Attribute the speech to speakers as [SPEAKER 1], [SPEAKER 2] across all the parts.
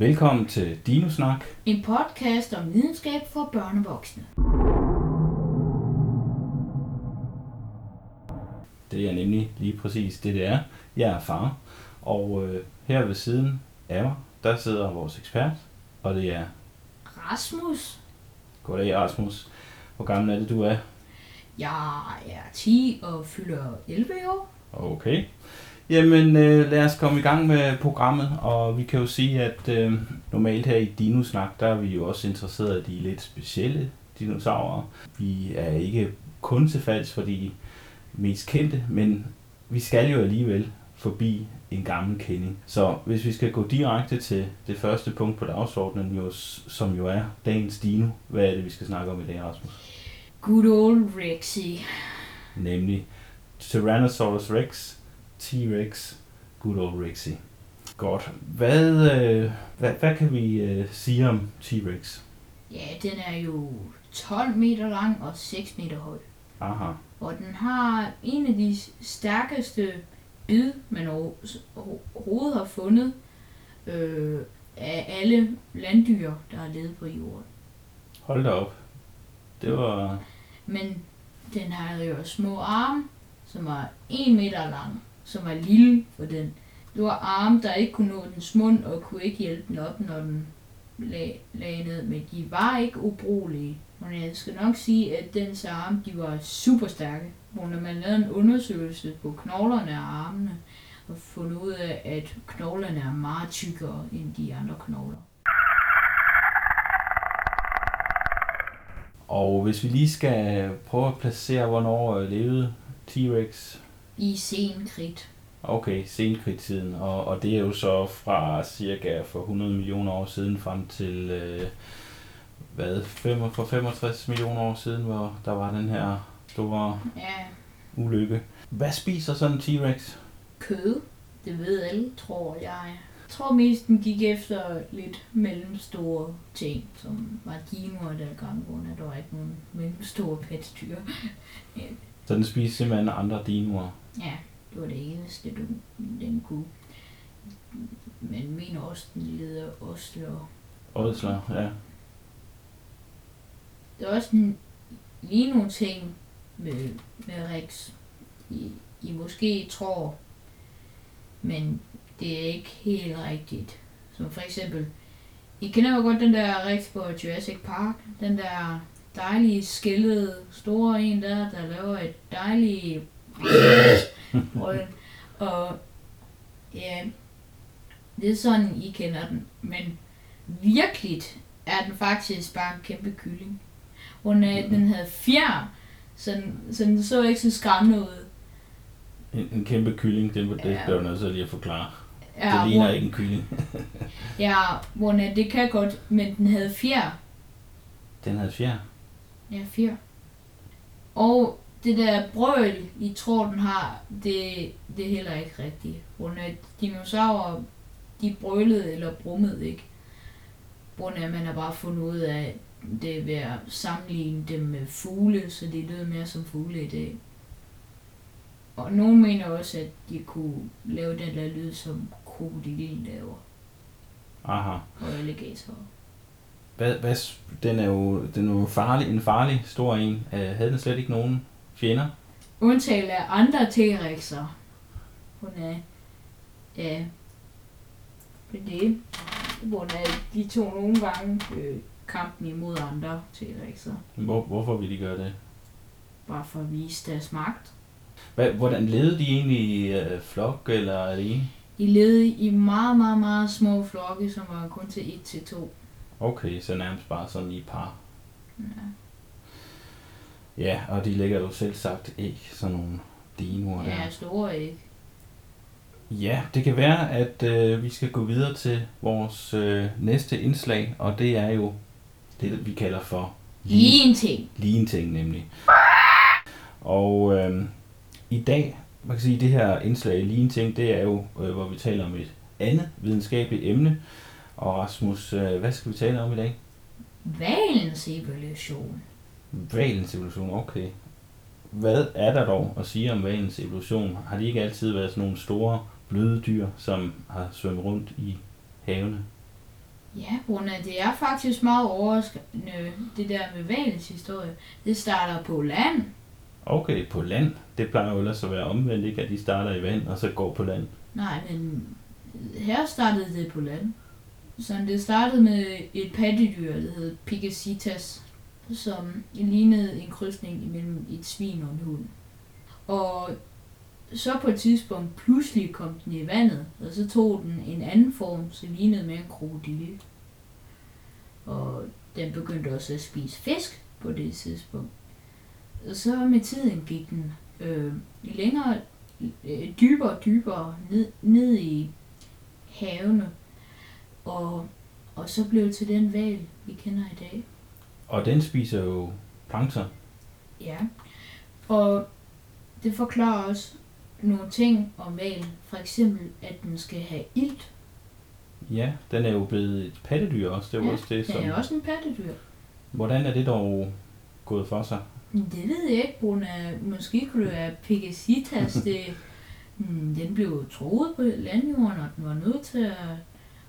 [SPEAKER 1] Velkommen til Dinosnak.
[SPEAKER 2] En podcast om videnskab for børn og voksne.
[SPEAKER 1] Det er nemlig lige præcis det, det er. Jeg er far, og øh, her ved siden af mig, der sidder vores ekspert, og det er...
[SPEAKER 2] Rasmus,
[SPEAKER 1] Goddag, Rasmus. Hvor gammel er det, du er?
[SPEAKER 2] jeg er 10 og fylder 11 år.
[SPEAKER 1] Okay. Jamen, øh, lad os komme i gang med programmet, og vi kan jo sige, at øh, normalt her i Dinosnak, der er vi jo også interesseret i de lidt specielle dinosaurer. Vi er ikke kun til falds for de mest kendte, men vi skal jo alligevel forbi en gammel kending. Så hvis vi skal gå direkte til det første punkt på dagsordenen, jo, som jo er dagens dino, hvad er det, vi skal snakke om i dag, Rasmus?
[SPEAKER 2] Good old Rexy.
[SPEAKER 1] Nemlig Tyrannosaurus Rex, T-Rex, Good Old Rexy. Godt. Hvad, øh, hvad, hvad kan vi øh, sige om T-Rex?
[SPEAKER 2] Ja, den er jo 12 meter lang og 6 meter høj.
[SPEAKER 1] Aha.
[SPEAKER 2] Og den har en af de stærkeste bid, man overhovedet har fundet øh, af alle landdyr, der har levet på jorden.
[SPEAKER 1] Hold da op. Det var...
[SPEAKER 2] Men den har jo små arme, som var 1 meter lang, som var lille for den. Det var arme, der ikke kunne nå dens mund og kunne ikke hjælpe den op, når den lag, lagde ned. Men de var ikke ubrugelige. Men jeg skal nok sige, at dens arme, de var super stærke. Hvor når man lavede en undersøgelse på knoglerne af armene, og fundet ud af, at knoglerne er meget tykkere end de andre knogler.
[SPEAKER 1] Og hvis vi lige skal prøve at placere, hvornår øh, levede T-Rex.
[SPEAKER 2] I sen kridt.
[SPEAKER 1] Okay, senkridtiden. Og, og det er jo så fra cirka for 100 millioner år siden frem til, øh, hvad, fem, for 65 millioner år siden, hvor der var den her store
[SPEAKER 2] Ja,
[SPEAKER 1] ulykke. Hvad spiser sådan en T-Rex?
[SPEAKER 2] kød. Det ved alle, tror jeg. Jeg tror mest, den gik efter lidt mellemstore ting, som var dinoer dengang, hvor der var ikke nogen mellemstore pattedyr.
[SPEAKER 1] Så den spiser simpelthen andre dinoer.
[SPEAKER 2] Ja, det var det eneste, den, den kunne. Men min også, den leder osler.
[SPEAKER 1] Ådsler, ja.
[SPEAKER 2] Der er også en, lige nogle ting med, med Rex, I, I måske tror, men det er ikke helt rigtigt. Som for eksempel, I kender jo godt den der Rex på Jurassic Park, den der dejlige skældede store en der, der laver et dejligt brøl. Og ja, det er sådan, I kender den. Men virkeligt er den faktisk bare en kæmpe kylling. Hun, øh, den havde fjer, så den, så den så ikke så skræmmende ud.
[SPEAKER 1] En, en kæmpe kylling, det, det
[SPEAKER 2] Ja.
[SPEAKER 1] bliver du nødt til lige at forklare.
[SPEAKER 2] Ja,
[SPEAKER 1] det ligner
[SPEAKER 2] hvor-
[SPEAKER 1] ikke en kylling.
[SPEAKER 2] Ja, hvor øh, det kan godt, men den havde fjer.
[SPEAKER 1] Den havde fjer.
[SPEAKER 2] Ja, fjer. Og det der brøl, I tror, den har, det, det er heller ikke rigtigt. Hvor øh, dinosaurer, de brølede eller brummede ikke. Hvor øh, man har bare fundet ud af, at det ved at sammenligne dem med fugle, så de lød mere som fugle i dag. Og nogen mener også, at de kunne lave den der lyd, som krokodillen laver,
[SPEAKER 1] Aha.
[SPEAKER 2] og alligator.
[SPEAKER 1] Hvad, hvad, den er jo, den er jo farlig, en farlig stor en. Uh, havde den slet ikke nogen fjender?
[SPEAKER 2] Undtaget af andre T-rexer. Hun er... Ja. Er det. Hvor er, de tog nogle gange øh, kampen imod andre T-rexer.
[SPEAKER 1] Hvor, hvorfor ville de gøre det?
[SPEAKER 2] Bare for at vise deres magt.
[SPEAKER 1] Hvad, hvordan levede de egentlig i uh, flok eller alene?
[SPEAKER 2] De levede i meget, meget, meget små flokke, som var kun til 1 til 2.
[SPEAKER 1] Okay, så nærmest bare sådan i par.
[SPEAKER 2] Ja.
[SPEAKER 1] Ja, og de lægger jo selv sagt æg, sådan nogle dinoer der.
[SPEAKER 2] ja, store ikke.
[SPEAKER 1] Ja, det kan være, at øh, vi skal gå videre til vores øh, næste indslag, og det er jo det, vi kalder for
[SPEAKER 2] Lige en ting.
[SPEAKER 1] Lige en ting nemlig. Og øh, i dag, man kan sige, det her indslag lige en ting, det er jo, øh, hvor vi taler om et andet videnskabeligt emne. Og Rasmus, øh, hvad skal vi tale om i dag?
[SPEAKER 2] Valens evolution.
[SPEAKER 1] Valens evolution, okay. Hvad er der dog at sige om valens evolution? Har de ikke altid været sådan nogle store bløde dyr, som har svømmet rundt i havene?
[SPEAKER 2] Ja, Bruna, det er faktisk meget overraskende, det der med valens historie. Det starter på land.
[SPEAKER 1] Okay, på land. Det plejer jo ellers at være omvendt, ikke? At de starter i vand, og så går på land.
[SPEAKER 2] Nej, men her startede det på land. Så det startede med et pattedyr, der hed Pegasitas, som lignede en krydsning imellem et svin og en hund. Og så på et tidspunkt pludselig kom den i vandet, og så tog den en anden form, som lignede med en krokodille. Og den begyndte også at spise fisk på det tidspunkt. Og så med tiden gik den øh, længere, øh, dybere og dybere ned, ned i havene. Og, og så blev det til den val, vi kender i dag.
[SPEAKER 1] Og den spiser jo plankton.
[SPEAKER 2] Ja. Og det forklarer også nogle ting om valen. For eksempel, at den skal have ilt.
[SPEAKER 1] Ja, den er jo blevet et pattedyr også. Det er
[SPEAKER 2] Ja,
[SPEAKER 1] også det,
[SPEAKER 2] Den
[SPEAKER 1] som...
[SPEAKER 2] er også en pattedyr.
[SPEAKER 1] Hvordan er det dog gået for sig?
[SPEAKER 2] Det ved jeg ikke, Bruna. Måske kunne det være Pegasitas. Det, hmm, den blev troet på landjorden, og den var nødt til at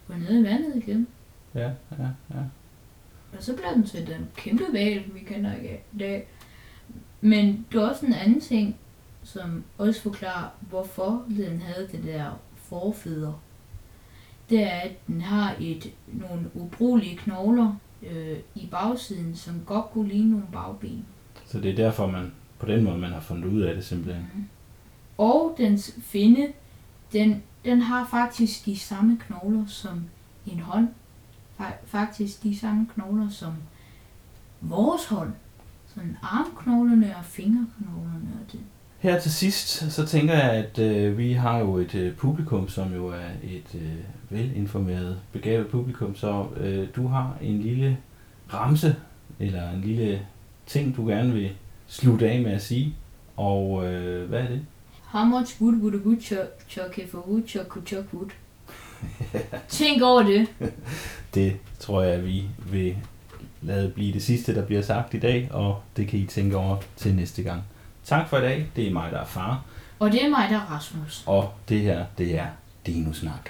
[SPEAKER 2] gå ned i vandet igen.
[SPEAKER 1] Ja, ja, ja.
[SPEAKER 2] Og så blev den til den kæmpe val, vi kender i dag. Men det er også en anden ting, som også forklarer, hvorfor den havde det der forfædre. Det er, at den har et, nogle ubrugelige knogler øh, i bagsiden, som godt kunne ligne nogle bagben.
[SPEAKER 1] Så det er derfor, man på den måde, man har fundet ud af det simpelthen.
[SPEAKER 2] Og dens finde, den, den har faktisk de samme knogler som en hånd. Faktisk de samme knogler som vores hånd. Sådan armknoglerne og fingerknoglerne og det.
[SPEAKER 1] Her til sidst, så tænker jeg, at øh, vi har jo et øh, publikum, som jo er et øh, velinformeret, begavet publikum, så øh, du har en lille ramse, eller en lille ting, du gerne vil slutte af med at sige. Og øh, hvad er det?
[SPEAKER 2] How much wood would a woodchuck chuck if a woodchuck could chuck wood? Tænk over det.
[SPEAKER 1] Det tror jeg, vi vil lade blive det sidste, der bliver sagt i dag, og det kan I tænke over til næste gang. Tak for i dag. Det er mig, der er far,
[SPEAKER 2] Og det er mig, der er Rasmus.
[SPEAKER 1] og det her, det er Dino Snak.